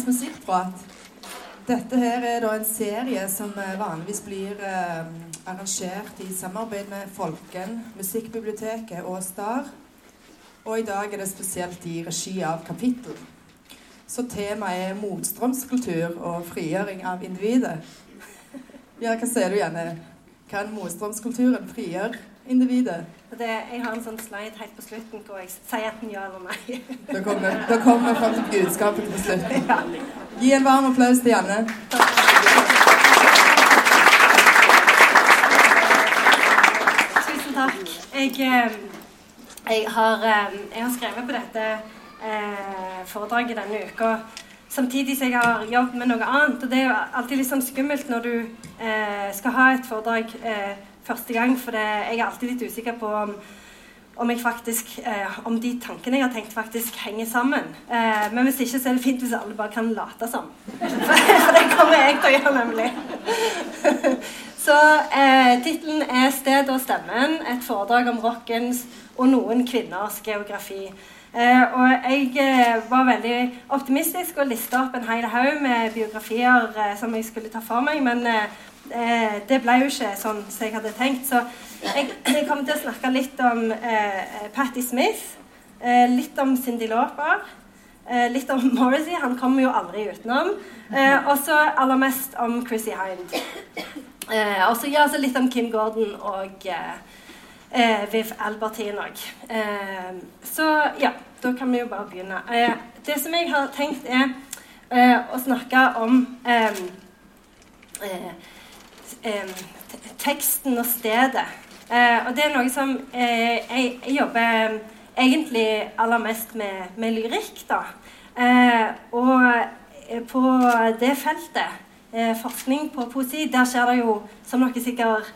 Dagens musikkprat. Dette her er da en serie som eh, vanligvis blir eh, arrangert i samarbeid med Folken, Musikkbiblioteket og Star. Og i dag er det spesielt i regi av Kapittel. Så temaet er motstrømskultur og frigjøring av individet. Ja, hva sier du, Janne? Kan motstrømskulturen frigjøre individet? Det, jeg har en sånn slide helt på slutten hvor jeg sier enten ja eller nei. Da kommer, da kommer fram til budskapet på slutten. Ja. Gi en varm applaus til Janne. Tusen takk. Jeg, eh, jeg, har, eh, jeg har skrevet på dette eh, foredraget denne uka samtidig som jeg har jobbet med noe annet. Og det er jo alltid litt sånn skummelt når du eh, skal ha et foredrag eh, første gang, for det, jeg er alltid litt usikker på om, om, faktisk, eh, om de tankene jeg har tenkt, faktisk henger sammen. Eh, men hvis ikke, så er det fint hvis alle bare kan late som. For, det kommer jeg til å gjøre, nemlig. så eh, tittelen er 'Sted og stemmen', et foredrag om rockens og noen kvinners geografi. Eh, og jeg eh, var veldig optimistisk og lista opp en hel haug med biografier eh, som jeg skulle ta for meg, men eh, eh, det ble jo ikke sånn som jeg hadde tenkt. Så jeg, jeg kommer til å snakke litt om eh, Patti Smith, litt om Cindy Lauper, litt om Morrissey, han kommer jo aldri utenom, og så aller mest om Chrissy Hind. og så ja, litt om Kim Gordon og eh, Viv Albertin òg. Eh, så ja, da kan vi jo bare begynne. Eh, det som jeg har tenkt, er eh, å snakke om eh, eh, teksten og stedet. og det er noe som jeg, jeg, jobber egentlig aller mest med, med lyrikk, da. og på det feltet, forskning på poesi, der skjer det jo, som dere sikkert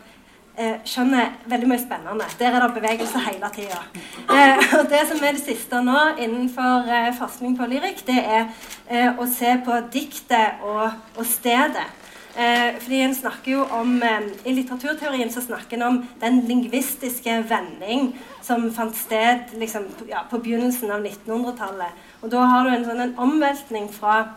eh, skjønner veldig mye spennende. Der er det bevegelse hele tida. Eh, og det som er det siste nå innenfor eh, forskning på lyrikk, det er eh, å se på diktet og, og stedet. Eh, fordi en snakker jo om, eh, I litteraturteorien så snakker en om den lingvistiske vending som fant sted liksom, ja, på begynnelsen av 1900-tallet. Og da har du en sånn en omveltning fra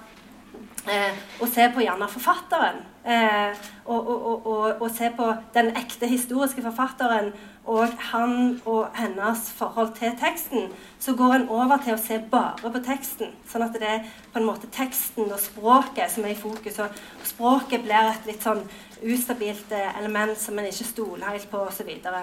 å se på gjerne forfatteren Eh, og, og, og, og, se på den ekte historiske forfatteren og han og hennes forhold til teksten, så går en over til å se bare på teksten. Sånn at det er på en måte teksten og språket som er i fokus. Og språket blir et litt sånn ustabilt eh, element som en ikke stoler helt på osv. Så,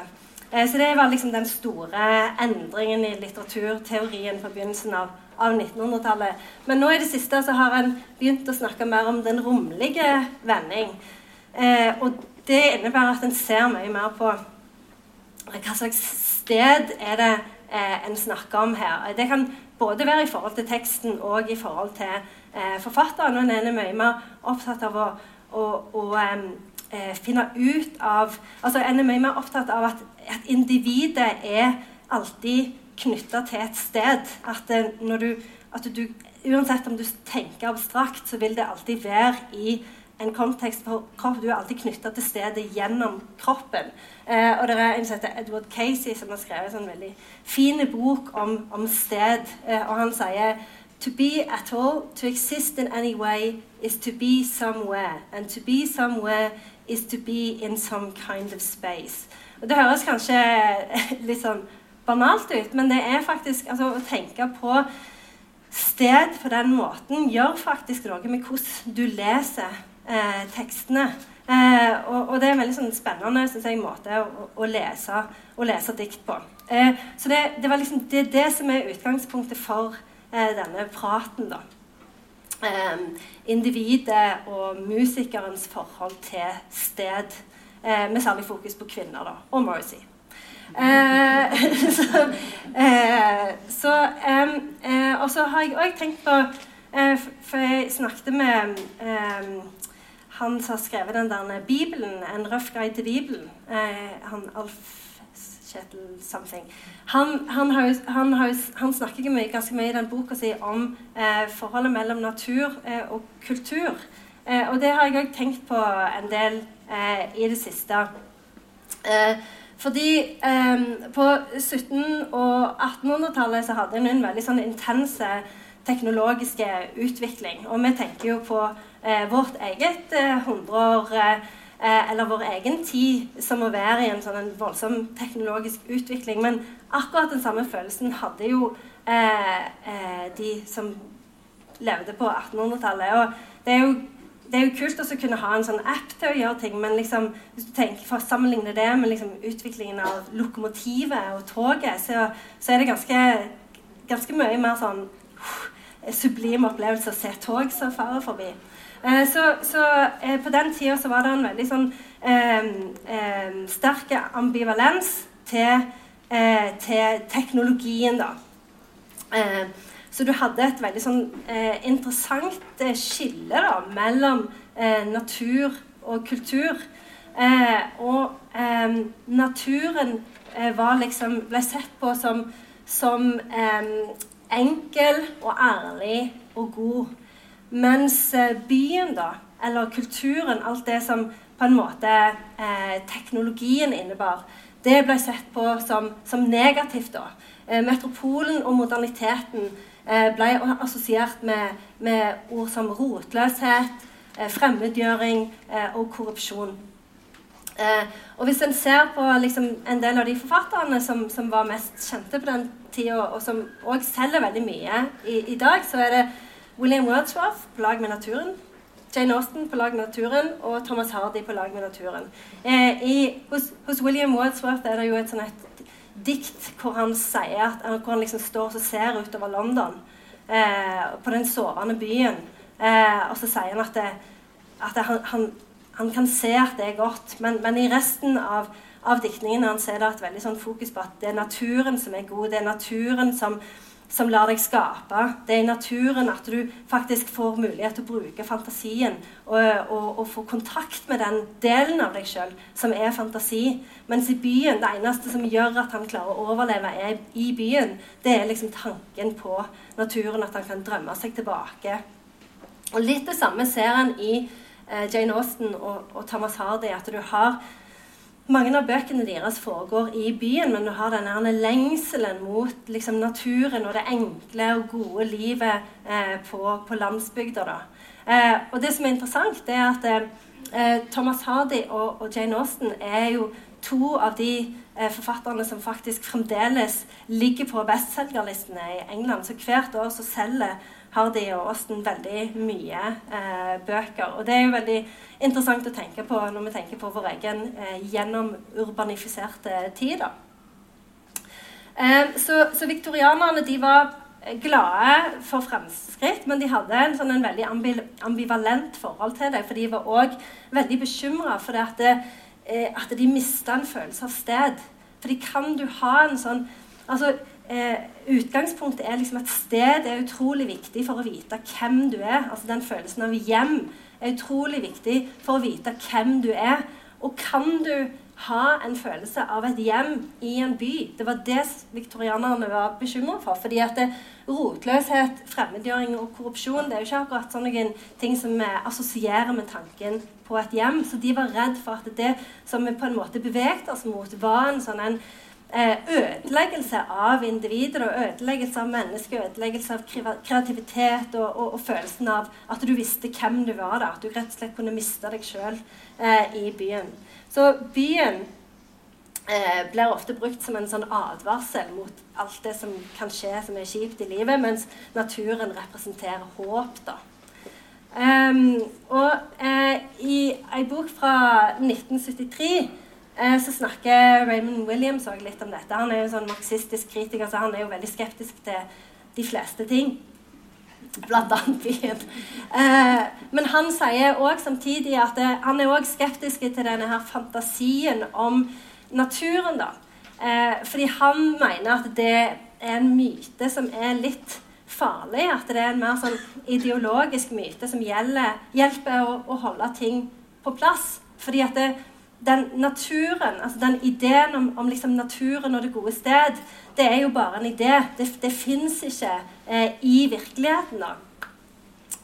eh, så det var liksom den store endringen i litteraturteorien på begynnelsen av av 1900-tallet. Men nå i det siste så har en begynt å snakke mer om den romlige vending. Eh, og det innebærer at en ser mye mer på hva slags sted er det eh, en snakker om her. Det kan både være i forhold til teksten og i forhold til eh, forfatteren. Og en er mye mer opptatt av å, å, å eh, finne ut av Altså en er mye mer opptatt av at, at individet er alltid knytta til et sted. At, du, at du, uansett om du tenker abstrakt, så vil det alltid være i en kontekst for kropp. Du er alltid knytta til stedet gjennom kroppen. Eh, og det er en som heter Edward Casey, som har skrevet en sånn veldig fin bok om, om sted. Eh, og han sier To be at all, to exist in any way, is to be somewhere. And to be somewhere is to be in some kind of space. Og Det høres kanskje litt sånn banalt ut, men det er faktisk altså, Å tenke på sted på den måten gjør faktisk noe med hvordan du leser eh, tekstene. Eh, og, og, det er en veldig sånn, spennende jeg, måte å, å, lese, å, lese, dikt på. Eh, så det, det, liksom, det, er det som er utgangspunktet for eh, denne praten. da. Eh, individet og musikerens forhold til sted, eh, med særlig fokus på kvinner da, og Morrissey. Så, så Og så har jeg òg tenkt på For jeg snakket med han som har skrevet den der Bibelen, 'En røff guide til Bibelen'. han Alf Kjetil something. Han, han, har, han, har, han snakker mye, ganske mye i den boka si om eh, forholdet mellom natur eh, og kultur. Eh, og det har jeg òg tenkt på en del i det siste. Eh, fordi eh, på 1700- og 1800-tallet så hadde en en veldig sånn intense teknologiske utvikling. Og vi tenker jo på eh, vårt eget eh, eh, eller vår egen tid som å være i en sånn en voldsom teknologisk utvikling. Men akkurat den samme følelsen hadde jo eh, eh, de som levde på 1800-tallet. Og det er jo det er jo kult å kunne ha en sånn app til å gjøre ting, men liksom, hvis du tenker, for å sammenligne det med liksom, utviklingen av lokomotivet og toget, så, så er det ganske, ganske mye mer sånn sublim opplevelse å se tog som farer forbi. Eh, så, så eh, på den tida var det en veldig sånn eh, eh sterk ambivalens til, eh, til teknologien, da. Så du hadde et veldig sånn eh, interessant skille da, mellom eh, natur og kultur. Eh, og eh, naturen liksom, ble sett på som, som enkel og ærlig og god. Mens byen, da, eller kulturen, alt det som på en måte teknologien innebar, det ble sett på som, som negativt. da. metropolen og moderniteten Eh, ble assosiert med, med, ord som rotløshet, eh, fremmedgjøring eh, og korrupsjon. og Hvis en ser på liksom, en del av de forfatterne som, som, var mest kjente på den tida, og som òg selger veldig mye i, i, dag, så er det William Wordsworth på lag med naturen. Jane Austen på lag med naturen og Thomas Hardy på lag med naturen. Eh, i, hos, hos, William Wordsworth er det jo et sånn et dikt hvor han sier at, hvor han liksom står og ser utover London, eh, på den sovende byen. Eh, og så sier han at, det, at det, han, han, han, kan se at det er godt, men, men i resten av, av diktningen hans er det et veldig sånn fokus på at det er naturen som er god. Det er naturen som, som lar deg skape. Det er i naturen at du faktisk får mulighet til å bruke fantasien og, og, og få kontakt med den delen av deg sjøl som er fantasi. Mens i byen, det eneste som gjør at han klarer å overleve er i byen, det er liksom tanken på naturen, at han kan drømme seg tilbake. Og litt det samme ser han i eh, Jane Austen og, og Thomas Hardy, at du har mange av bøkene deres foregår i byen, men du har denne lengselen mot liksom, naturen og det enkle og gode livet eh, på, på landsbygda. Eh, og det som er interessant, er at eh, Thomas Hardy og, og, Jane Austen er jo to av de eh, forfatterne som faktisk fremdeles ligger på bestselgerlistene i England. Så hvert år så selger har de og Austen veldig mye eh, bøker. Og det er jo veldig interessant å tenke på når vi tenker på vår egen eh, gjennomurbanifiserte tid. da. Eh, så, så viktorianerne de var glade for fremskritt, men de hadde en, sånn, en veldig ambivalent forhold til det. For de var òg veldig bekymra for det at, det, eh, at de mista en følelse av sted. Fordi kan du ha en sånn Altså, eh, utgangspunktet er liksom at sted er utrolig viktig for å vite hvem du er. Altså den følelsen av hjem er utrolig viktig for å vite hvem du er. Og kan du ha en følelse av et hjem i en by? Det var det viktorianerne var bekymra for. fordi at det, rotløshet, fremmedgjøring og korrupsjon det er jo ikke akkurat sånne ting som vi assosierer med tanken på et hjem. Så de var redd for at det som vi på en måte beveget oss mot, var en sånn en ødeleggelse av individer og ødeleggelse av mennesker, ødeleggelse av kreativitet og, og, og, følelsen av at du visste hvem du var. da, At du rett og slett kunne miste deg sjøl eh, i byen. Så byen eh, blir ofte brukt som en sånn advarsel mot alt det som kan skje som er kjipt i livet, mens naturen representerer håp. da. Um, og eh, i ei bok fra 1973 Eh, så snakker Raymond Williams også litt om dette. Han er jo en sånn marxistisk kritiker, så han er jo veldig skeptisk til de fleste ting. Blant annet byen. Eh, men han sier òg samtidig at det, han er òg skeptisk til denne her fantasien om naturen. da. Eh, fordi han mener at det er en myte som er litt farlig. At det er en mer sånn ideologisk myte som gjelder, hjelper å, å holde ting på plass. Fordi at det, den naturen, altså den ideen om, om liksom naturen og det gode sted, det er jo bare en idé. Det, det fins ikke eh, i virkeligheten. da.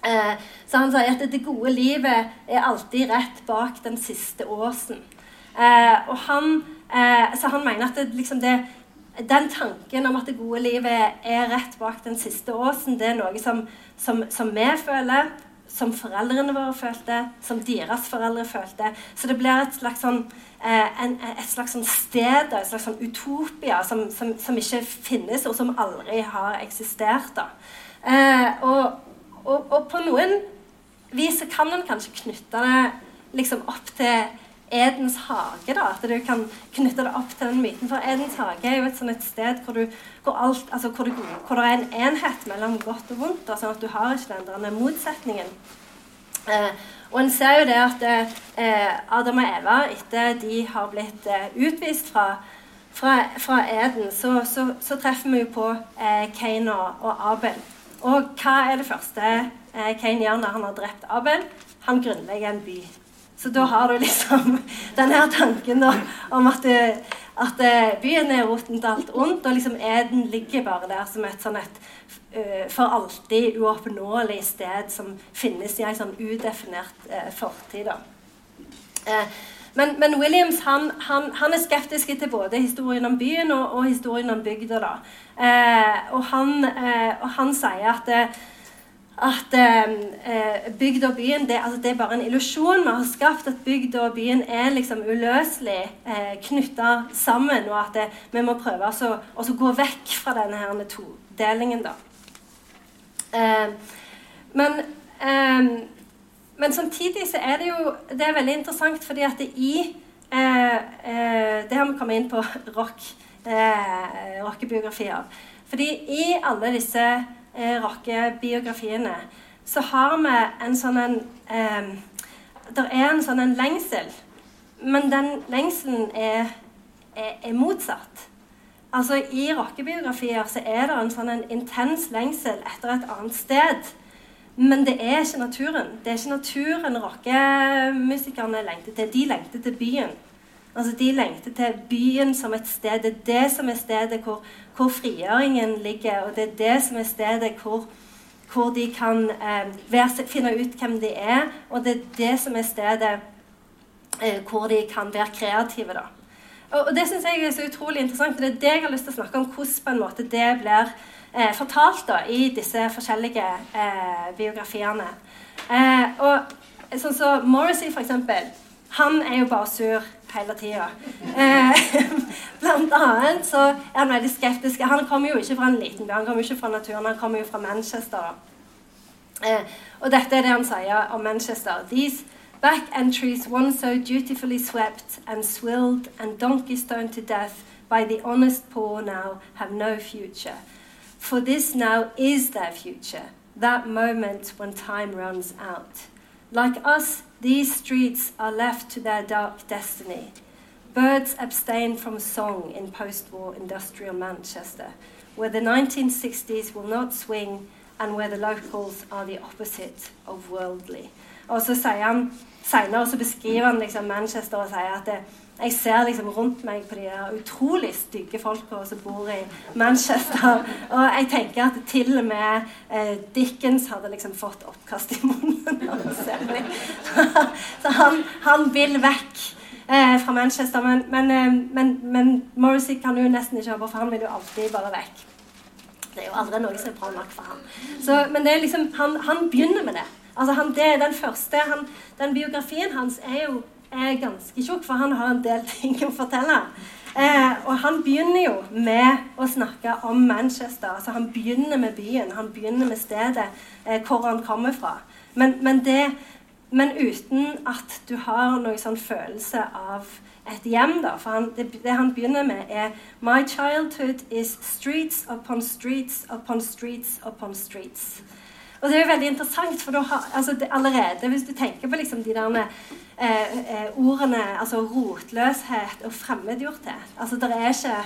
Eh, så han sier at det gode livet er alltid rett bak den siste åsen. Eh, og han, eh, så han mener at det, liksom det, den tanken om at det gode livet er rett bak den siste åsen, det er noe som, som, som vi føler, som foreldrene våre følte, som deres foreldre følte. Så det blir et slags sånn, eh, en, et slags sånn sted, et slags sånn utopia, som, som, som, ikke finnes, og som aldri har eksistert. Eh, og, og, og, på noen vis kan en kanskje knytte det liksom opp til Edens hage. da, At du kan knytte det opp til den myten. For Edens hage er jo et, et sted hvor, du, hvor, alt, altså hvor, du, hvor, det er en enhet mellom godt og vondt. Sånn at du har ikke den der motsetningen. Eh, og en ser jo det at eh, Adam og Eva, etter de har blitt eh, utvist fra, fra, fra Eden, så, så, så, treffer vi jo på eh, Kain og, og, Abel. Og hva er det første eh, Kain gjør når han har drept Abel? Han grunnlegger en by. Så da har du liksom denne tanken da, om at, at byen er roten til alt ondt, og liksom Eden ligger bare der som et sånn et uh, for alltid uoppnåelig sted som finnes i en sånn udefinert uh, fortid. Uh, men, men, Williams han, han, han, er skeptisk til både historien om byen og, og historien om bygda. og, han, og han sier at at eh, bygda og byen det, altså det, er bare en illusjon vi har skapt. At bygda og byen er liksom uløselig eh, knytta sammen. Og at det, vi må prøve altså, å gå vekk fra denne her todelingen. da. Eh, men, eh, men, samtidig så er det jo det er veldig interessant fordi at det i eh, eh, Det har vi kommet inn på rock, rockebiografier. Fordi i alle disse eh, rockebiografiene, så har vi en sånn en eh, Det er en sånn en lengsel, men den lengselen er, er, er motsatt. Altså I rockebiografier så er det en sånn en intens lengsel etter et annet sted. Men det er ikke naturen. Det er ikke naturen rockemusikerne lengter til. De lengter til byen. Altså De lengter til byen som et sted. Det er det som er stedet hvor, hvor frigjøringen ligger, og det er det som er stedet hvor, hvor de kan eh, være, finne ut hvem de er, og det er det som er stedet eh, hvor de kan være kreative. da. Og, og Det syns jeg er så utrolig interessant, for det er det jeg har lyst til å snakke om, hvordan på en måte det blir eh, fortalt da, i disse forskjellige eh, biografiene. Eh, og sånn som så Morrissey, for eksempel, han er jo bare sur hele tida. Eh, blant annet så er han veldig skeptisk. Han kommer jo ikke fra en liten by, han kommer ikke fra naturen, han kommer jo fra Manchester. Eh, og dette er det han sier om Manchester. These back entries once so dutifully swept and swilled and donkey stoned to death by the honest poor now have no future. For this now is their future, that moment when time runs out. Like us, these streets are left to their dark destiny. Birds abstain from song in post war industrial Manchester, where the 1960s will not swing, and where the locals are the opposite of worldly. Og så sier han, Senere så beskriver han liksom Manchester og sier at det, jeg ser liksom rundt meg på de utrolig stygge folka som bor i Manchester. Og jeg tenker at til og med eh, Dickens hadde liksom fått oppkast i munnen. Så han, han, vil vekk eh, fra Manchester. Men, men, eh, men, men, Morrissey kan jo nesten ikke hoppe, for han vil jo alltid bare vekk. Det er jo aldri noe som er bra nok for ham. Så, men liksom, han, han begynner med det. Altså han, det, den første, han, den biografien hans er jo er ganske tjukk, for han har en del ting å fortelle. Eh, og han begynner jo med å snakke om Manchester. altså Han begynner med byen, han begynner med stedet eh, hvor han kommer fra. Men, men, det, men, uten at du har noen sånn følelse av et hjem. da, For han, det, det, han begynner med, er My childhood is streets upon streets upon streets upon streets. Og det er jo veldig interessant, for har, altså det, allerede hvis du tenker på liksom de der eh, eh, ordene altså rotløshet og fremmedgjorthet altså Det er ikke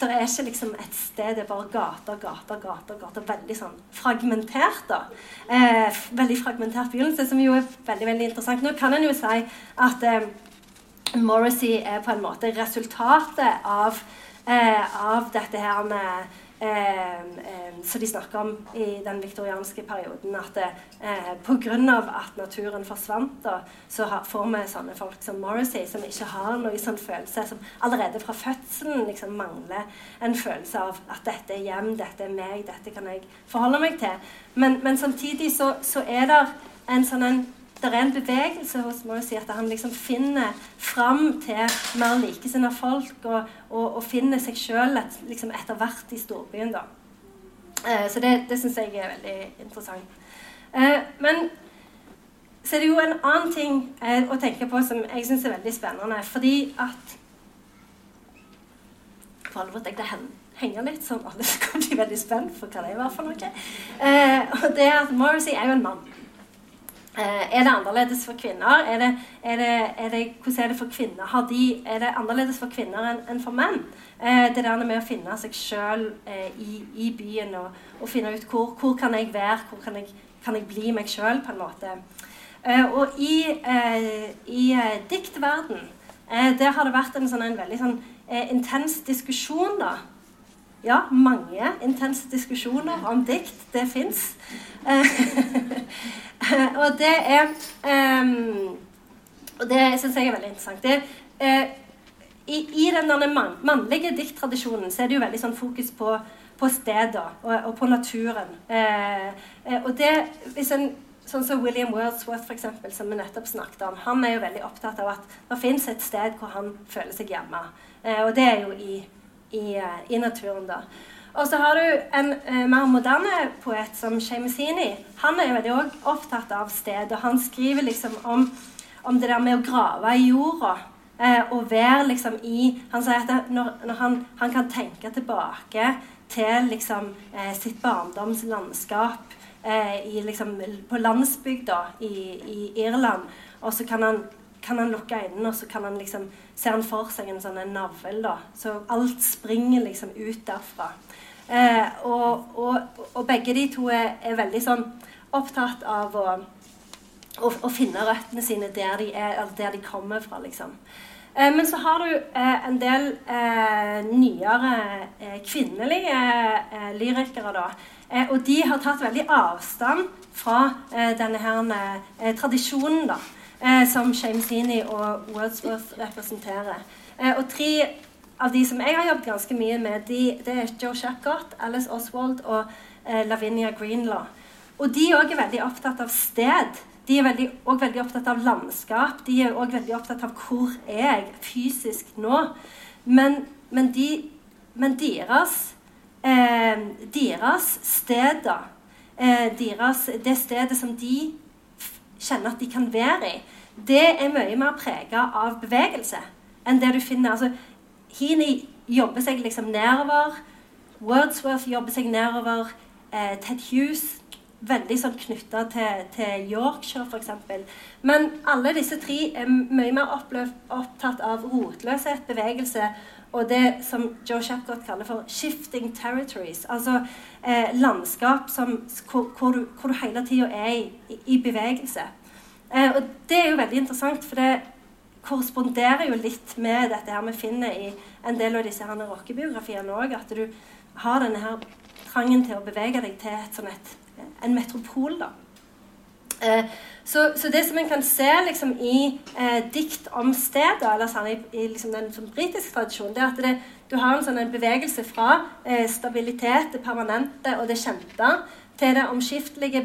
der er ikke liksom et sted det er bare gater, gater, gater. gater, Veldig sånn fragmentert. da. Eh, veldig fragmentert begynnelse, som jo er veldig veldig interessant. Nå kan en jo si at eh, Morrissey er på en måte resultatet av, eh, av dette her med Eh, eh, de snakker om i den viktorianske perioden at eh, pga. at naturen forsvant, da, så får vi sånne folk som Morrissey, som ikke har noen sånn følelse, som allerede fra fødselen liksom mangler en følelse av at dette er hjem, dette er meg, dette kan jeg forholde meg til. Men, men samtidig så, så er det en sånn en det er en bevegelse hos Morrissey at han liksom finner fram til mer likesinnede folk og, og, og, finner seg sjøl et, liksom etter hvert i storbyen. da. Eh, så det, det syns jeg er veldig interessant. Eh, men så er det jo en annen ting eh, å tenke på som jeg syns er veldig spennende. Fordi at For alvor at jeg henge litt, sånn alle skal bli veldig spent for hva det var for noe. Eh, og det er at Morrissey er jo en mann. Eh, er det annerledes for kvinner? Er det, er det, er det, hvordan er det for kvinner? De, er det annerledes for kvinner enn en for menn? Eh, det der med å finne seg sjøl eh, i, i, byen og, og, finne ut hvor, hvor kan jeg være, hvor kan jeg, kan jeg bli meg sjøl, på en måte. Og i, i diktverden der har det vært en, sånn, en veldig sånn, intens diskusjon, da. Ja, mange intense diskusjoner om dikt. Det fins. og det er um, Og det syns jeg er veldig interessant. Det, uh, i, I den man, mannlige dikttradisjonen så er det jo veldig sånn fokus på, på steder og, og, på naturen. Uh, og det, hvis en Sånn som William Wordsworth, for eksempel, som vi nettopp snakket om. Han er jo veldig opptatt av at det fins et sted hvor han føler seg hjemme. og det er jo i, i, i naturen, da. Og så har du en eh, mer moderne poet som Shamesini, Han er veldig også opptatt av sted, og han skriver liksom om, om det der med å grave i jorda. Eh, og være liksom i Han sier at når, når han, han, kan tenke tilbake til liksom eh, sitt barndomslandskap eh, i, liksom, på landsbygda i, i Irland, og så kan han kan han lukke øynene, og så kan han liksom, ser han for seg en sånn navl. Så alt springer liksom ut derfra. Eh, og, og, og, begge de to er, er veldig sånn opptatt av å, å, å, finne røttene sine der de, er, der de kommer fra, liksom. Eh, men så har du eh, en del eh, nyere eh, kvinnelige eh, lyrikere, da. og de har tatt veldig avstand fra denne her tradisjonen, da. Som Shamesini og Wordsworth representerer. og tre av de som jeg har jobbet ganske mye med, de, det er Joe Shackott, Alice Oswald og eh, Lavinia Greenlaw. Og de òg er veldig opptatt av sted. De er veldig, også veldig opptatt av landskap. De er òg veldig opptatt av hvor er jeg fysisk nå. Men, men, de, men deres, eh, deres steder eh, deres, Det stedet som de kjenner at de kan være i, det er mye mer prega av bevegelse enn det du finner altså, Heaney jobber seg liksom nedover. Wordsworth jobber seg nedover. Eh, Ted Hughes veldig sånn knytta til, til, Yorkshire, f.eks. Men alle disse tre er mye mer oppløp, opptatt av rotløshet, bevegelse, og det som Joe Shapcott kaller for 'shifting territories'. Altså eh, landskap som, hvor, hvor, du, hvor, du, hele tida er i, i, bevegelse. Eh, og det er jo veldig interessant, for det korresponderer jo litt med dette her vi finner i en del av disse rockebiografiene òg. At du har denne her trangen til å bevege deg til et, sånn et, en metropol. da. Eh, så, så, det som en kan se liksom, i eh, dikt om steder, eller særlig i, i liksom, den britiske tradisjonen, det er at det, du har en sånn en bevegelse fra eh, stabilitet, det permanente og det kjente, til det omskiftelige,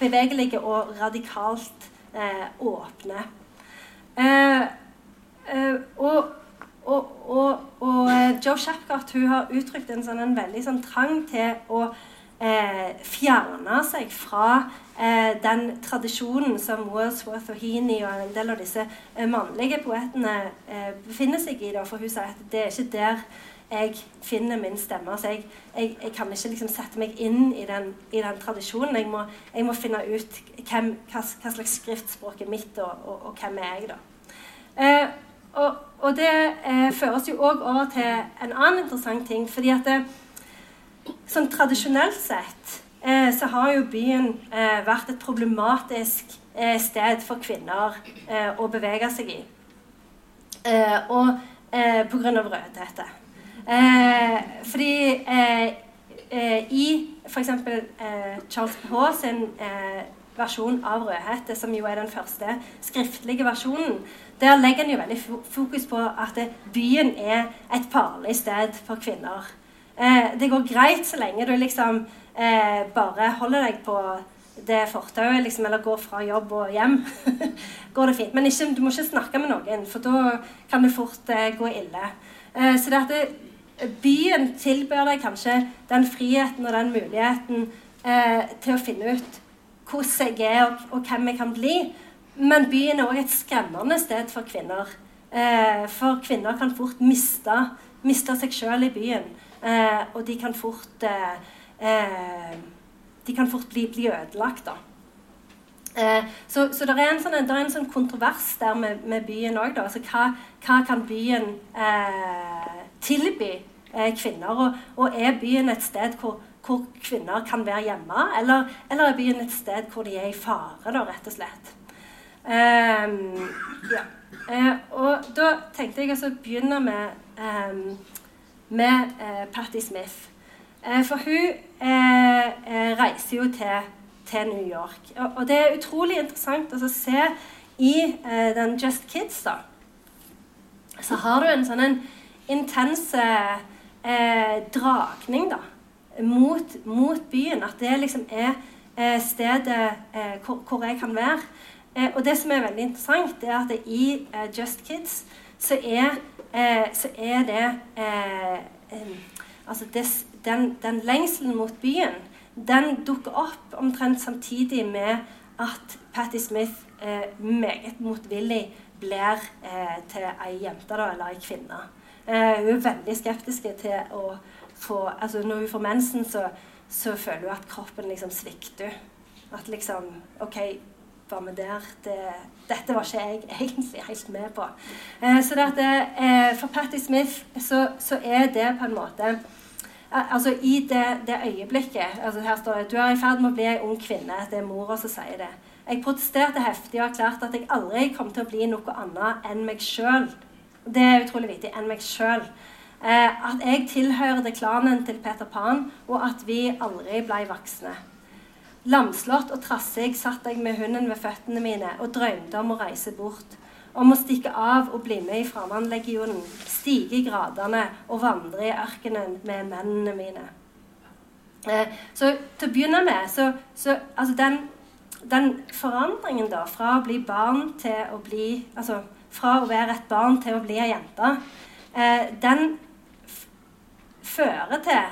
bevegelige og radikalt eh, åpne. Eh, og, og, og, og Shapcott hun har uttrykt en, sånn, en veldig sånn trang til å eh, fjerne seg fra eh, den tradisjonen som Wordsworth og Heaney og en del av disse eh, mannlige poetene befinner seg i. Da, for hun sier at det er ikke der jeg finner min stemme. Så jeg, jeg, jeg kan ikke liksom sette meg inn i den, i den tradisjonen. Jeg må, jeg må, finne ut hvem, hva, hva, slags skriftspråk er mitt, og, og, og hvem er jeg, da. Eh, og, og, det eh, fører jo òg over til en annen interessant ting. fordi at det, sånn tradisjonelt sett eh, så har jo byen eh, vært et problematisk eh, sted for kvinner eh, å bevege seg i. og eh, pga. rødhette. Eh, fordi eh, eh, i f.eks. Eh, Charles H. sin eh, versjon av Rødhette, som jo er den første skriftlige versjonen, der legger en jo veldig fokus på at byen er et farlig sted for kvinner. Eh, det går greit så lenge du liksom eh, bare holder deg på det fortauet, liksom, eller går fra jobb og hjem. går det fint. Men ikke, du må ikke snakke med noen, for da kan det fort eh, gå ille. Eh, så det at det, byen tilbyr deg kanskje den friheten og den muligheten eh, til å finne ut hvordan jeg er, og, og hvem jeg kan bli. Men byen er òg et skremmende sted for kvinner. Eh, for kvinner kan fort miste, miste seg sjøl i byen. Eh, og de kan fort eh, eh De kan fort bli, bli ødelagt, da. Eh, så, så det er sånn, er en sånn kontrovers der med, med byen òg. Altså, hva, hva, kan byen eh, tilby kvinner? Og, og, er byen et sted hvor, hvor kvinner kan være hjemme, eller, eller, er byen et sted hvor de er i fare, da, rett og slett? Um, ja. Og da tenkte jeg å begynne med, um, med eh, Patti Smith. Eh, for hun reiser jo til, til New York. Og, og, det er utrolig interessant å se i den Just Kids, da. Så har du en sånn en intens dragning, da mot, mot, byen. At det liksom er eh, stedet eh, hvor, hvor, jeg kan være. Eh, og det som er veldig interessant, det er at i eh, Just Kids så er, eh, så er det eh, Altså det, den, den lengselen mot byen, den dukker opp omtrent samtidig med at Patti Smith meget motvillig blir til ei jente, da, eller ei kvinne. hun er veldig skeptisk til å få altså Når hun får mensen, så, så føler hun at kroppen liksom svikter. At liksom OK, var vi der? Det, dette var ikke jeg egentlig helt med på. Eh, så det eh, For Patti Smith så, så, er det på en måte eh, Altså I det, det øyeblikket altså Her står det du er i ferd med å bli ei ung kvinne. Det er mora som sier det. Jeg protesterte heftig og erklærte at jeg aldri kom til å bli noe annet enn meg sjøl. Det er utrolig viktig. Enn meg sjøl. Eh, at jeg tilhørte klanen til Peter Pan, og at vi aldri ble voksne. Lamslått og trassig satt jeg med hunden ved føttene mine og drømte om å reise bort. Om å stikke av og bli med i Framandlegionen, stige i gradene og vandre i ørkenen med mennene mine. Eh, så til å begynne med så, så altså den, den, forandringen da, fra å bli barn til å bli Altså fra å være et barn til å bli ei jente, eh, den fører til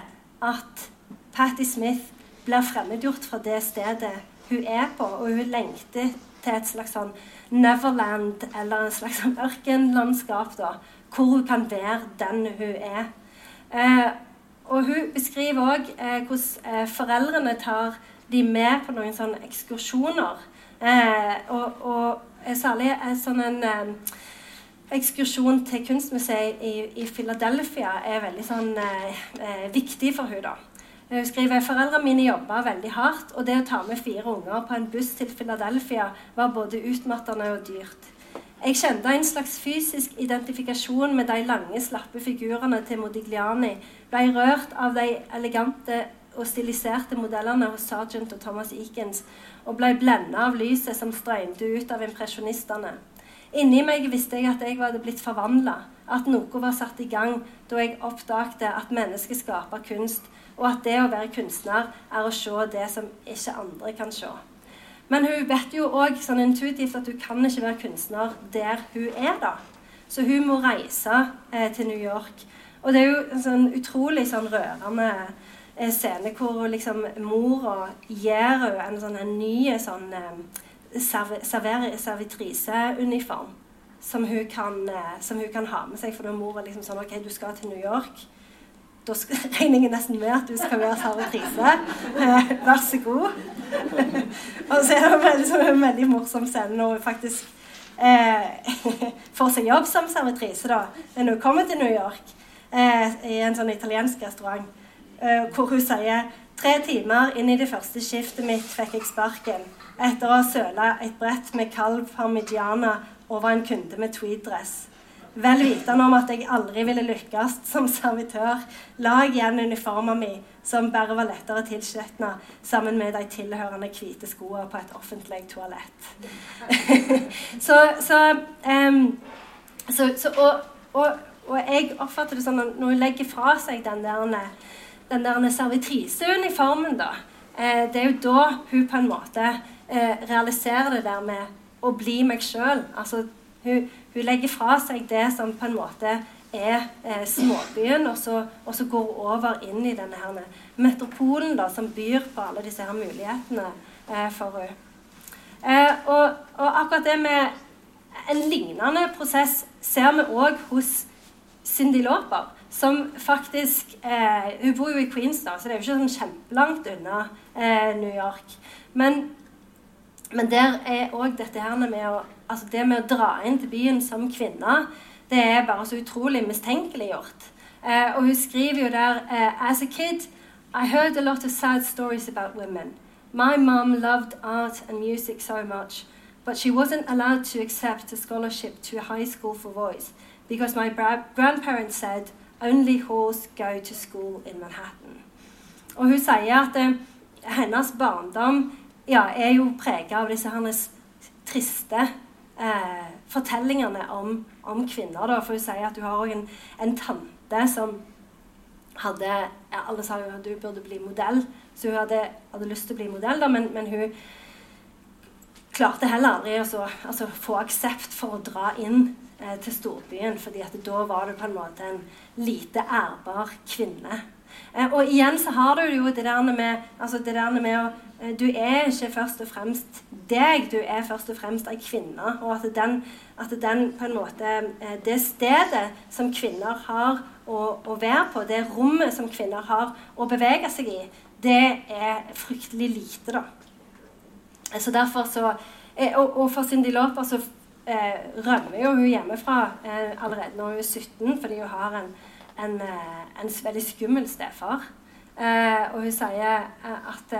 at Patti Smith blir fremmedgjort fra det stedet hun er på, og hun lengter til et slags sånn Neverland eller en slags sånn ørkenlandskap, da, hvor hun kan være den hun er. Eh, og hun beskriver òg eh, hvordan eh, foreldrene tar de med på noen sånne ekskursjoner. Eh, og, og særlig sånn en eh, ekskursjon til kunstmuseet i, i Philadelphia er veldig sånn, eh, eh viktig for hun da. Hun skriver foreldrene mine jobba veldig hardt, og det å ta med fire unger på en buss til Philadelphia var både utmattende og dyrt. Jeg kjente en slags fysisk identifikasjon med de lange, slappe figurene til Modigliani, ble rørt av de elegante og stiliserte modellene hos Sergeant og Thomas Eakins, og ble blenda av lyset som strømte ut av impresjonistene. Inni meg visste jeg at jeg hadde blitt forvandla, at noe var satt i gang da jeg oppdagte at mennesket skaper kunst, og at det å være kunstner er å se det som ikke andre kan se. Men hun vet jo òg sånn intuitivt at hun kan ikke være kunstner der hun er, da. Så hun må reise eh, til New York. Og det er jo en sånn utrolig sånn rørende eh, scene hvor liksom mora gir henne en sånn en ny sånn eh, servitriseuniform som, eh, som hun kan ha med seg. For da mora liksom sånn OK, du skal til New York. Da regner jeg nesten med at du skal være servitrise. Eh, vær så god. og så er det veldig, en veldig morsom scene når hun faktisk eh, får seg jobb som servitrise da, når hun kommer til New York eh, i en sånn italiensk restaurant, eh, hvor hun sier Tre timer inn i det første skiftet mitt fikk jeg sparken etter å ha søla et brett med kalv parmigiana over en kunde med tweeddress. Vel vitende om at jeg aldri ville lykkes som servitør, la jeg igjen uniformen min, som bare var lettere tilskjetna, sammen med de tilhørende hvite skoene på et offentlig toalett. så, så, um, så, så og, og, og, jeg oppfatter det sånn at når hun legger fra seg den der, den der servitriseuniformen, da, eh, det er jo da hun på en måte eh, realiserer det der med å bli meg sjøl. Altså, hun, hun, legger fra seg det som på en måte er eh, småbyen, og så, og så, går hun over inn i denne her metropolen da, som byr på alle disse her mulighetene eh, for henne. Eh, og, og, akkurat det med en lignende prosess ser vi òg hos Cindy Lauper, som faktisk eh, Hun bor jo i Queens, da, så det er jo ikke sånn kjempelangt unna eh, New York. Men men der er òg dette her med å, altså det med å dra inn til byen som kvinne, det er bare så utrolig mistenkeliggjort. Uh, og hun skriver jo der uh, As a kid, I heard a lot of sad stories about women. My mom loved art and music so much, but she wasn't allowed to accept a scholarship to a high school for voice because my grandparents said only whores go to school in Manhattan. Og hun sier at uh, hennes barndom ja, er jo prega av disse hennes triste eh, fortellingene om, om, kvinner. Da. For hun sier at hun har en, en, tante som hadde ja, Alle sa jo at hun burde bli modell, så hun hadde, hadde lyst til å bli modell, da, men, men hun klarte heller aldri å altså, få aksept for å dra inn eh, til storbyen, fordi at da var du på en måte en lite ærbar kvinne. Eh, og igjen så har du jo det der med, altså det der med å Eh, du er ikke først og fremst deg, du er først og fremst ei kvinne. Og at den, at den, på en måte eh, Det stedet som kvinner har å, å, være på, det rommet som kvinner har å bevege seg i, det er fryktelig lite, da. Så derfor så Og, og for Cindy Lauper så eh, rømmer jo hun hjemmefra eh, allerede når hun er 17, fordi hun har en, en, en veldig skummel stefar. Uh, og hun sier uh, at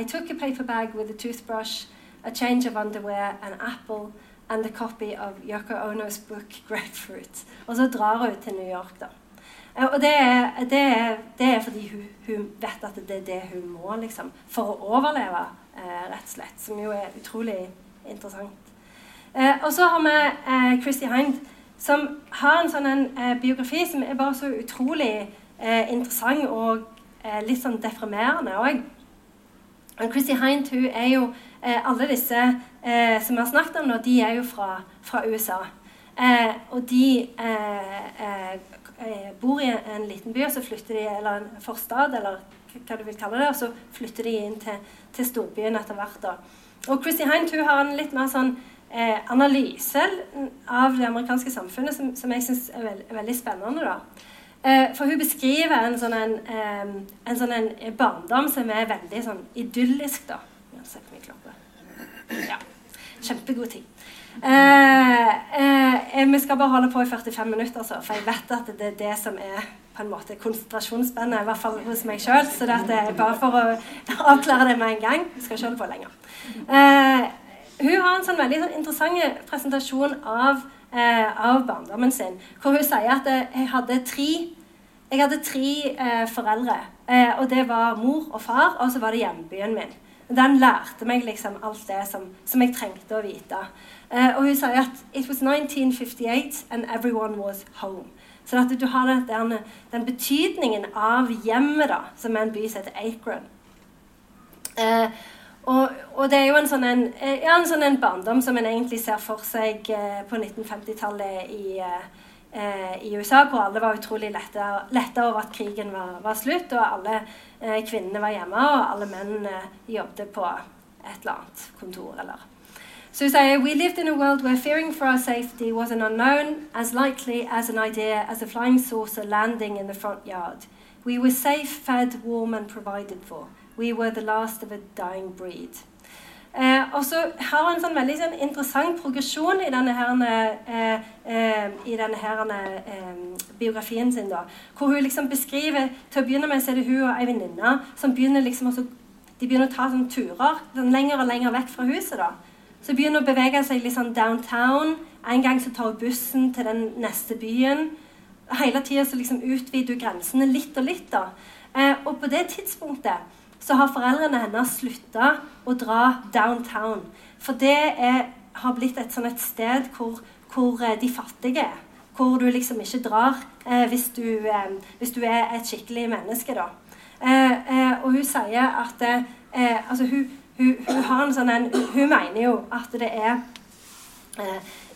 I took a paper bag with a toothbrush, a change of underwear, an apple and a copy of Yoko Onos book 'Grapefruit'. Og så drar hun til New York, da. og det er, det, er, det er, fordi hun, hun, vet at det er det hun må, liksom. For å overleve, rett og slett. Som jo er utrolig interessant. og så har vi Christy Hind, som har en sånn en, biografi som er bare så utrolig interessant og eh, litt sånn deprimerende òg. Chrissy Hind hun er jo eh, Alle disse eh, som vi har snakket om nå, de er jo fra, fra USA. Eh, og de eh, eh, bor i en liten by, og så flytter de, eller en forstad, eller hva du vil kalle det, og så flytter de inn til, til storbyen etter hvert. da. Og Chrissy Hind hun har en litt mer sånn analyse av det amerikanske samfunnet som, som jeg syns er, veld, er, veldig spennende. da. Eh, for hun beskriver en sånn, en, en sånn en barndom som er veldig sånn idyllisk, da. Ja. Kjempegod tid. Eh, eh, vi skal bare holde på i 45 minutter, altså, for jeg vet at det er det som er på en måte konsentrasjonsspennet, i hvert fall hos meg sjøl. Så det er bare for å avklare det med en gang. Vi skal ikke holde på lenger. Eh, hun har en sånn veldig sånn interessant presentasjon av eh, av barndommen sin. Hvor hun sier at eh, jeg hadde tre, jeg hadde tre eh, foreldre. Eh, og det var mor og far, og så var det hjembyen min. Den lærte meg liksom alt det som, som jeg trengte å vite. Eh, og hun sier at it was 1958 and everyone was home. Så at du har den, den betydningen av hjemmet, da, som er en by som heter Akron. Eh, og, og, det er jo en sånn, en, ja, en, sånn en barndom som en egentlig ser for seg eh, på 1950-tallet i, eh, i, USA, hvor alle var utrolig letta, over at krigen var, var slutt, og alle eh, kvinnene var hjemme, og alle mennene jobbet på et eller annet kontor. eller So say we lived in a world where fearing for our safety was an unknown, as likely as an idea as a flying saucer landing in the front yard. We were safe, fed, warm, and provided for. We were the last of a dying breed. Eh, og så har han en sånn veldig sånn interessant progresjon i denne, herne, eh, eh, i denne herne, eh, biografien sin. da, Hvor hun liksom beskriver Til å begynne med så er det hun og ei venninne som begynner liksom også, de begynner å ta sånn turer sånn lenger og lenger vekk fra huset. da, Så begynner hun å bevege seg litt sånn downtown. En gang så tar hun bussen til den neste byen. Hele tida liksom utvider hun grensene litt og litt. da. Eh, og på det tidspunktet så har foreldrene hennes slutta å dra downtown. For det er, har blitt et sånn et sted hvor, hvor, eh, de fattige er. Hvor du liksom ikke drar eh, hvis, du, eh, hvis, du, er et skikkelig menneske, da. Eh, og hun sier at altså hun, hun, hun, har en sånn en, hun mener jo at det er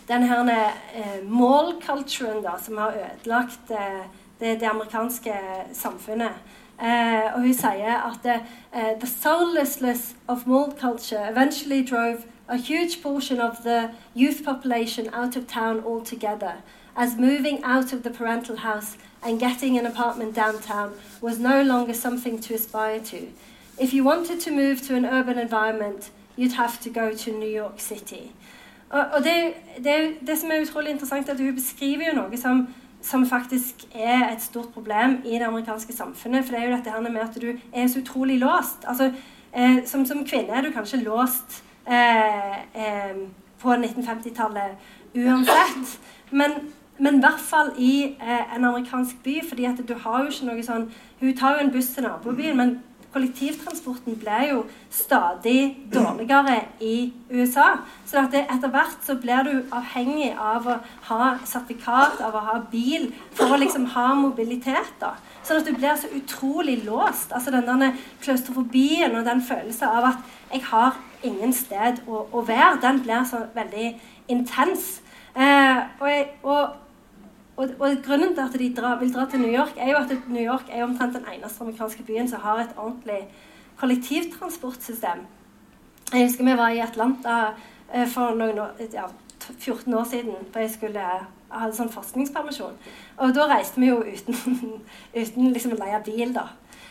den her eh, mall-culturen som har ødelagt eh, det, det, amerikanske samfunnet. Eh, og hun sier at the soullessness of mall culture eventually drove a huge portion of the youth population out of town altogether, as moving out of the parental house and getting an apartment downtown was no longer something to aspire to. If you wanted to move to an urban environment, you'd have to go to New York City. Og, og det, det, det, som er utrolig interessant, er at hun beskriver jo noe som, som, faktisk er et stort problem i det amerikanske samfunnet. For det er jo dette her med at du er så utrolig låst. Altså, eh, som, som, kvinne er du kanskje låst eh, eh, på 1950-tallet uansett. Men, men i hvert fall i eh, en amerikansk by, fordi at du har jo ikke noe sånn Hun tar jo en buss til nabobyen, men kollektivtransporten ble jo stadig dårligere i USA. Så etter hvert så blir du avhengig av å ha sertifikat, av å ha bil, for å liksom ha mobilitet. da. Sånn at du blir så utrolig låst. Altså den klaustrofobien og den følelsen av at jeg har ingen sted å, å være, den blir så veldig intens. Eh, og, jeg, og og, og, grunnen til at de dra, vil dra til New York, er jo at New York er omtrent den eneste amerikanske byen som har et ordentlig kollektivtransportsystem. Jeg husker vi var i Atlanta eh, for noen år, ja, 14 år siden. da jeg skulle ha sånn forskningspermisjon. Og da reiste vi jo uten, uten liksom å leie bil, da.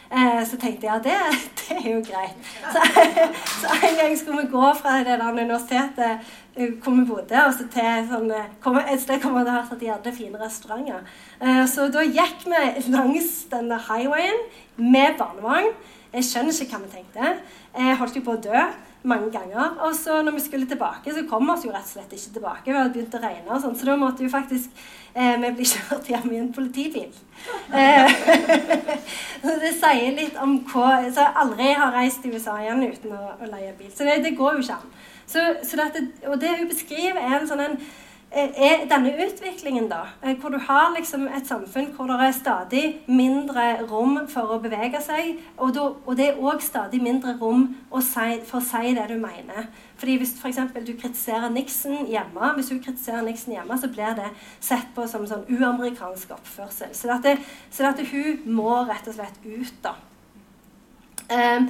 Eh, så tenkte jeg at det, det, er jo greit. Så, så, en gang skulle vi gå fra det der universitetet eh, hvor vi bodde, og så til sånn, kom, et sted hvor vi hadde hørt at de hadde fine restauranter. Eh, så da gikk vi langs denne highwayen med barnevogn. Jeg skjønner ikke hva vi tenkte. Jeg holdt jo på å dø mange ganger. Og så når vi skulle tilbake, så kom vi oss jo rett og slett ikke tilbake. Vi hadde begynt å regne, og sånn, så da måtte jo faktisk eh, vi bli kjørt hjem i en politibil. Eh, det sier litt om hva Så jeg aldri har reist til USA igjen uten å, å leie bil. Så det, det, går jo ikke an. Så, så dette, og det hun beskriver, er en sånn en er denne utviklingen, da, eh, hvor du har liksom et samfunn hvor det er stadig mindre rom for å bevege seg, og, da, og det er òg stadig mindre rom si, for å si det du mener. Fordi Hvis for eksempel, du kritiserer Nixon hjemme, hvis du kritiserer Nixon hjemme, så blir det sett på som sånn uamerikansk oppførsel. Så, dette, så dette, hun må rett og slett ut, da. Eh,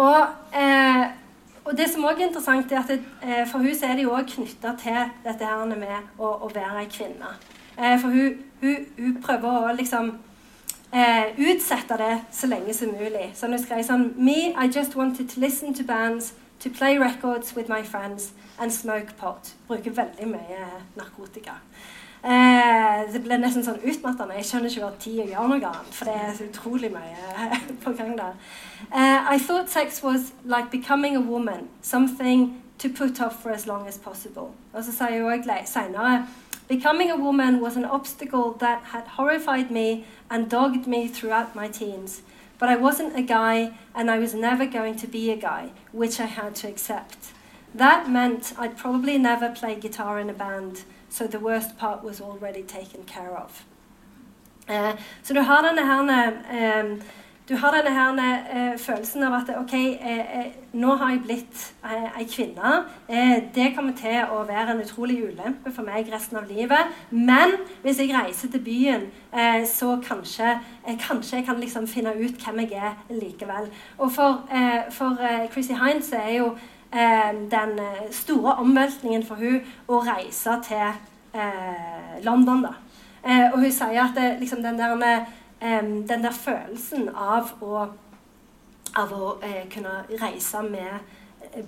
og eh, og det som også er interessant, er at det, eh, for hun er det jo òg knytta til dette her med å, å være ei kvinne. Eh, for hun, hun, hun, prøver å liksom eh, utsette det så lenge som mulig. Så hun skrev sånn Me, I just wanted to listen to bands, to play records with my friends and smoke pot. Bruker veldig mye narkotika. Eh, det ble nesten sånn utmattende. Jeg skjønner ikke å gjøre noe annet, for det er så utrolig mye på gang der. Uh, I thought sex was like becoming a woman, something to put off for as long as possible. Og så sier hun senere Becoming a woman was an obstacle that had horrified me and dogged me throughout my teens. But I wasn't a guy, and I was never going to be a guy, which I had to accept. That meant I'd probably never play guitar in a band so the worst part was already taken care of. Eh, så du har denne her eh, du har denne her eh, følelsen av at ok, eh, eh, nå har jeg blitt ei kvinne. det kommer til å være en utrolig ulempe for meg resten av livet. Men hvis jeg reiser til byen, så kanskje, kanskje jeg kan liksom finne ut hvem jeg er likevel. Og for, for Chrissy Hines er jo eh, den eh, store omveltningen for hun å reise til eh, London. da. Eh, og hun sier at det, liksom den, der den der følelsen av å, av å eh, kunne reise med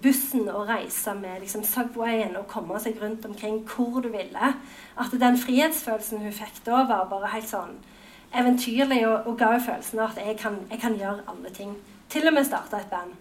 bussen og reise med liksom, Subwayen og komme seg rundt omkring hvor du ville. At den frihetsfølelsen hun fikk da, var bare helt sånn eventyrlig og, og ga følelsen av at jeg kan, jeg kan, gjøre alle ting. Til og med starte et band.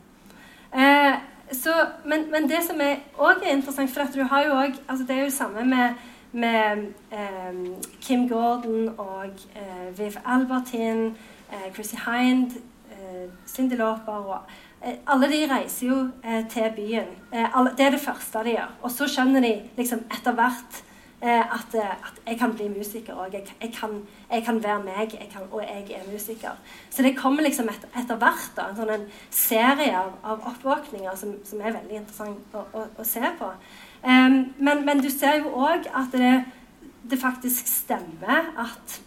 Eh, så men, men, det som også er interessant, for du har jo også, altså det er jo samme med, med eh, Kim Gordon og eh, Viv Albertin, eh, Chrissy Hind, eh, Cindy Lauper og eh, Alle de reiser jo eh, til byen. Alle, det er det første de gjør. Og så skjønner de liksom etter hvert at, eh, at, jeg kan bli musiker òg. Jeg, jeg, jeg, kan være meg, jeg kan, og jeg er musiker. Så det kommer liksom et, etter hvert da, en sånn serie av, av oppvåkninger som, som, er veldig interessant å, å, å se på. Um, men, men, du ser jo òg at det, det, faktisk stemmer at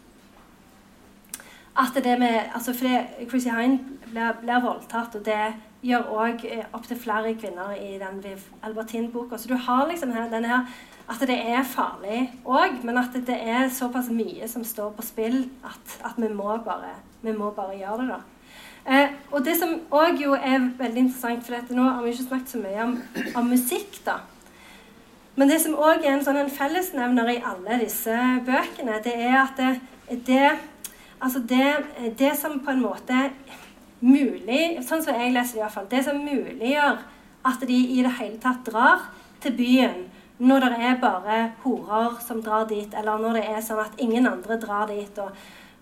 at det med altså fordi Chrissy Hein blir, blir voldtatt, og det gjør òg eh, opptil flere kvinner i den Viv Albertin-boka. Så du har liksom her, denne her at det er farlig òg, men at det er såpass mye som står på spill at, at vi, må bare, vi, må bare, gjøre det. da. Eh, og det som òg er veldig interessant, for dette, nå har vi ikke snakket så mye om, om musikk, da. Men det som òg er en sånn en fellesnevner i alle disse bøkene, det er at det, det, altså det, det som på en måte mulig Sånn som jeg leser det iallfall. Det som muliggjør at de i det hele tatt drar til byen når det er bare horer som drar dit, eller når det er sånn at ingen andre drar dit, og,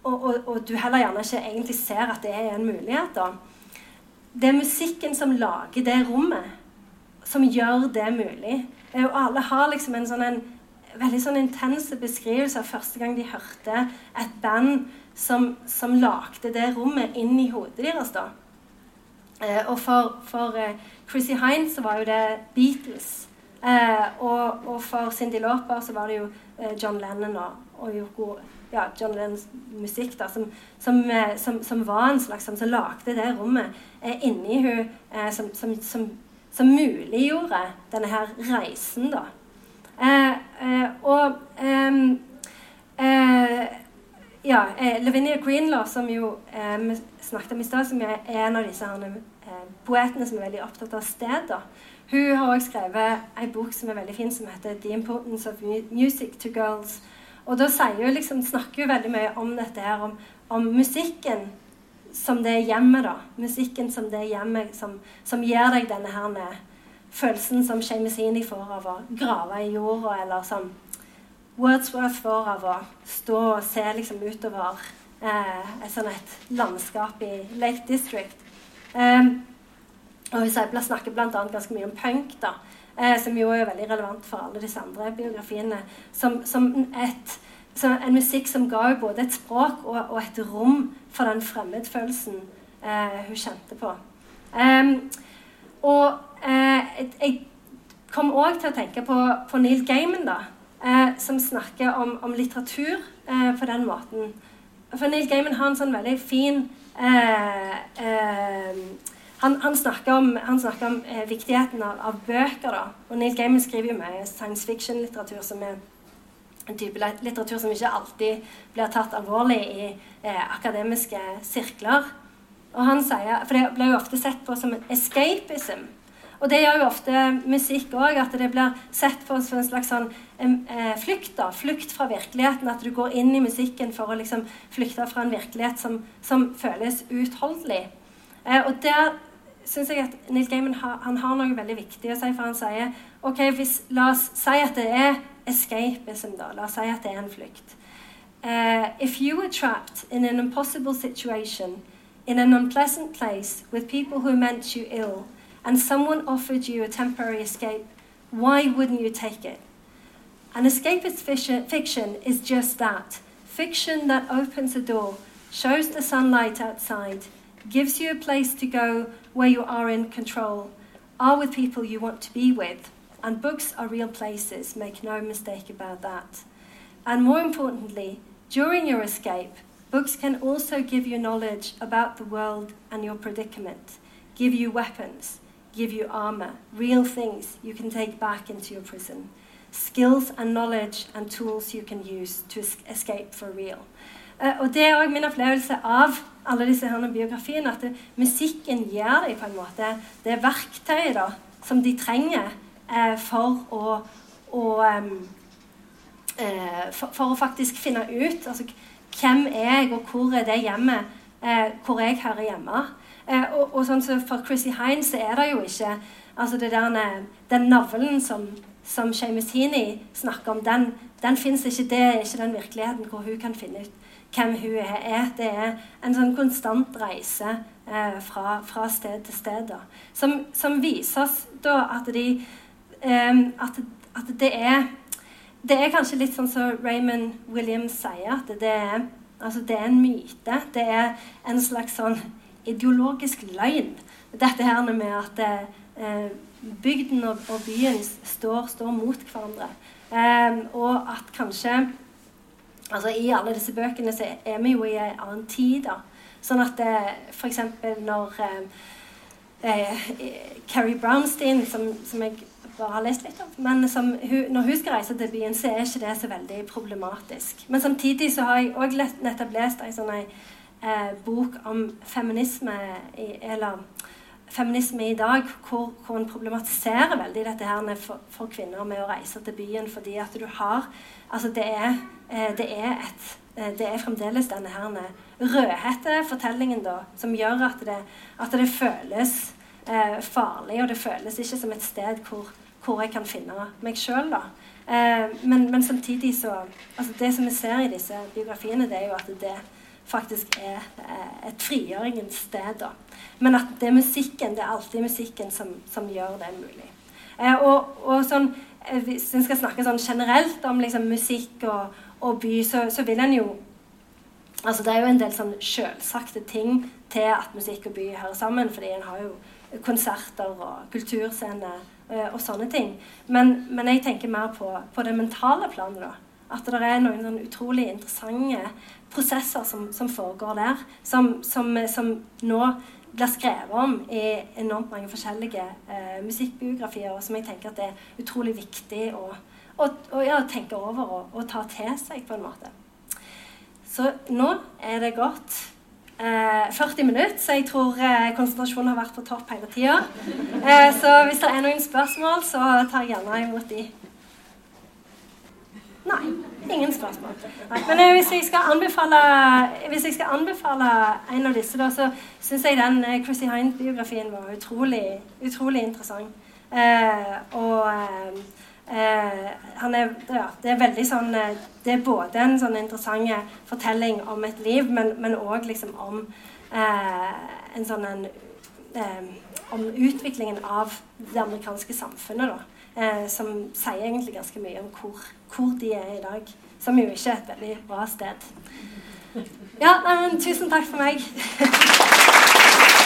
og, og, og du heller gjerne ikke egentlig ser at det er en mulighet, da. Det er musikken som lager det rommet, som gjør det mulig. Og alle har liksom en sånn en veldig sånn intens beskrivelse av første gang de hørte et band som, som lagde det rommet inn i hodet deres. da. Eh, og for, for eh, Chrissy Hines så var jo det Beatles. Eh, og, og, for Cindy Lauper så var det jo eh, John Lennon og, og Yoko ja, John Lennons musikk da, som, som, eh, som, som var en slags som, lagde det rommet eh, inni hun eh, som, som, muliggjorde denne her reisen, da. Og ja, Lavinia Greenlaw, som jo vi snakket om i stad, som er en av disse her, poetene som er veldig opptatt av steder, hun har også skrevet en bok som er veldig fin, som heter 'The Importance of Music to Girls'. Og da hun liksom, snakker hun veldig mye om dette her, om, om musikken som det er hjemmet, da. Musikken som det hjemmet, som, som gir deg denne her følelsen som Seamus får av å grave i jorda, eller som Wordsworth får av å stå og se liksom utover eh, et sånn et landskap i Lake District. Um, og Hun snakker bl.a. ganske mye om punk, da, eh, som jo er veldig relevant for alle disse andre biografiene. Som, som, et, som en musikk som ga både et språk og, og et rom for den fremmedfølelsen eh, hun kjente på. Um, og eh, jeg kom òg til å tenke på, på Neil Gaiman, da, eh, som snakker om, om litteratur eh, på den måten. For Neil Gaiman har en sånn veldig fin eh, eh han, han, snakker om, han snakker om eh, viktigheten av, av, bøker. da. Og Neil Gaiman skriver jo mye science fiction-litteratur, som er en type litteratur som ikke alltid blir tatt alvorlig i eh, akademiske sirkler. Og han sier, For det blir jo ofte sett på som en escapism. Og det gjør jo ofte musikk òg, at det blir sett på som en slags sånn eh, flukt. Flukt fra virkeligheten. At du går inn i musikken for å liksom flykte fra en virkelighet som, som føles utholdelig. Eh, og der syns jeg at Neil Gaiman har, har noe veldig viktig å si. For han sier ok, hvis, la oss si at det er escapism, da. La oss si at det er en flukt. Uh, if you were trapped in an impossible situation, in an unpleasant place, with people who meant you ill, and someone offered you a temporary escape, why wouldn't you take it? An escapist fiction is just that fiction that opens a door, shows the sunlight outside, gives you a place to go where you are in control, are with people you want to be with. And books are real places, make no mistake about that. And more importantly, during your escape, books can also give you knowledge about the world and your predicament, give you weapons, give you armor, real things you can take back into your prison, skills and knowledge and tools you can use to escape for real. Uh, og det er òg min opplevelse av alle disse her biografiene, at det, musikken gir dem på en måte det verktøyet da, som de trenger uh, for å, å um, uh, for, for, å faktisk finne ut altså, hvem er jeg, og hvor er det hjemmet hvor jeg hører hjemme. Eh, og, og sånn så for Chrissy Hines så er det jo ikke altså det der, Den navlen som, som Heaney snakker om, den, den fins ikke. Det er ikke den virkeligheten hvor hun kan finne ut hvem hun er. Det er en sånn konstant reise eh, fra, fra, sted til sted. Da. Som, som viser oss da at, de, eh, at, at det er det er kanskje litt sånn som Raymond Williams sier, at det er, altså det er en myte. Det er en slags sånn ideologisk løgn. Dette her med at eh, bygden og, og, byen står, står mot hverandre. Eh, og at kanskje altså I alle disse bøkene så er vi jo i en annen tid. da. Sånn at eh, f.eks. når eh, eh, Carrie Brownstein, som, som, jeg bare har lest litt om men som, Når hun skal reise til byen, så er ikke det så veldig problematisk. Men samtidig så har jeg òg nettopp lest en sånn eh, bok om feminisme i, eller feminisme i dag, hvor, hvor en problematiserer veldig dette her for, for, kvinner med å reise til byen fordi at du har Altså, det er, eh, det er, et, eh, det er fremdeles denne her rødhette fortellingen da, som gjør at det, at det føles eh, farlig, og det føles ikke som et sted hvor, hvor jeg kan finne meg sjøl. Eh, men, men, samtidig så altså Det som vi ser i disse biografiene, det er jo at det faktisk er eh, et frigjøringens sted. da. Men at det er musikken, det er alltid musikken som, som gjør det mulig. Eh, og, og sånn, eh, Hvis en skal snakke sånn generelt om liksom, musikk og, og by, så, så, vil en jo altså Det er jo en del sånn sjølsagte ting til at musikk og by hører sammen. fordi en har jo konserter og kulturscener eh, og sånne ting. Men, men, jeg tenker mer på, på det mentale planet. da. At det er noen sånn utrolig interessante prosesser som, som foregår der, som, som, som, nå blir skrevet om i enormt mange forskjellige eh, musikkbiografier, og som jeg tenker at det er utrolig viktig å, å, å ja, tenke over og, og, ta til seg, på en måte. Så nå er det gått eh, 40 minutter, så jeg tror eh, konsentrasjonen har vært på topp hele tida. Eh, så hvis det er noen spørsmål, så tar jeg gjerne imot de. Nei. Ingen spørsmål. Nei. Men eh, hvis, jeg hvis jeg skal anbefale en av disse, da, så syns jeg den eh, Chrissy Hind-biografien var utrolig, utrolig interessant. Eh, og eh, eh han er, ja, det er sånn eh, Det er både en sånn interessant fortelling om et liv, men òg liksom om en sånn en, Om utviklingen av det amerikanske samfunnet, da eh, som sier egentlig ganske mye om hvor, hvor, de er i dag. Som jo ikke er et veldig bra sted. Ja, men tusen takk for meg.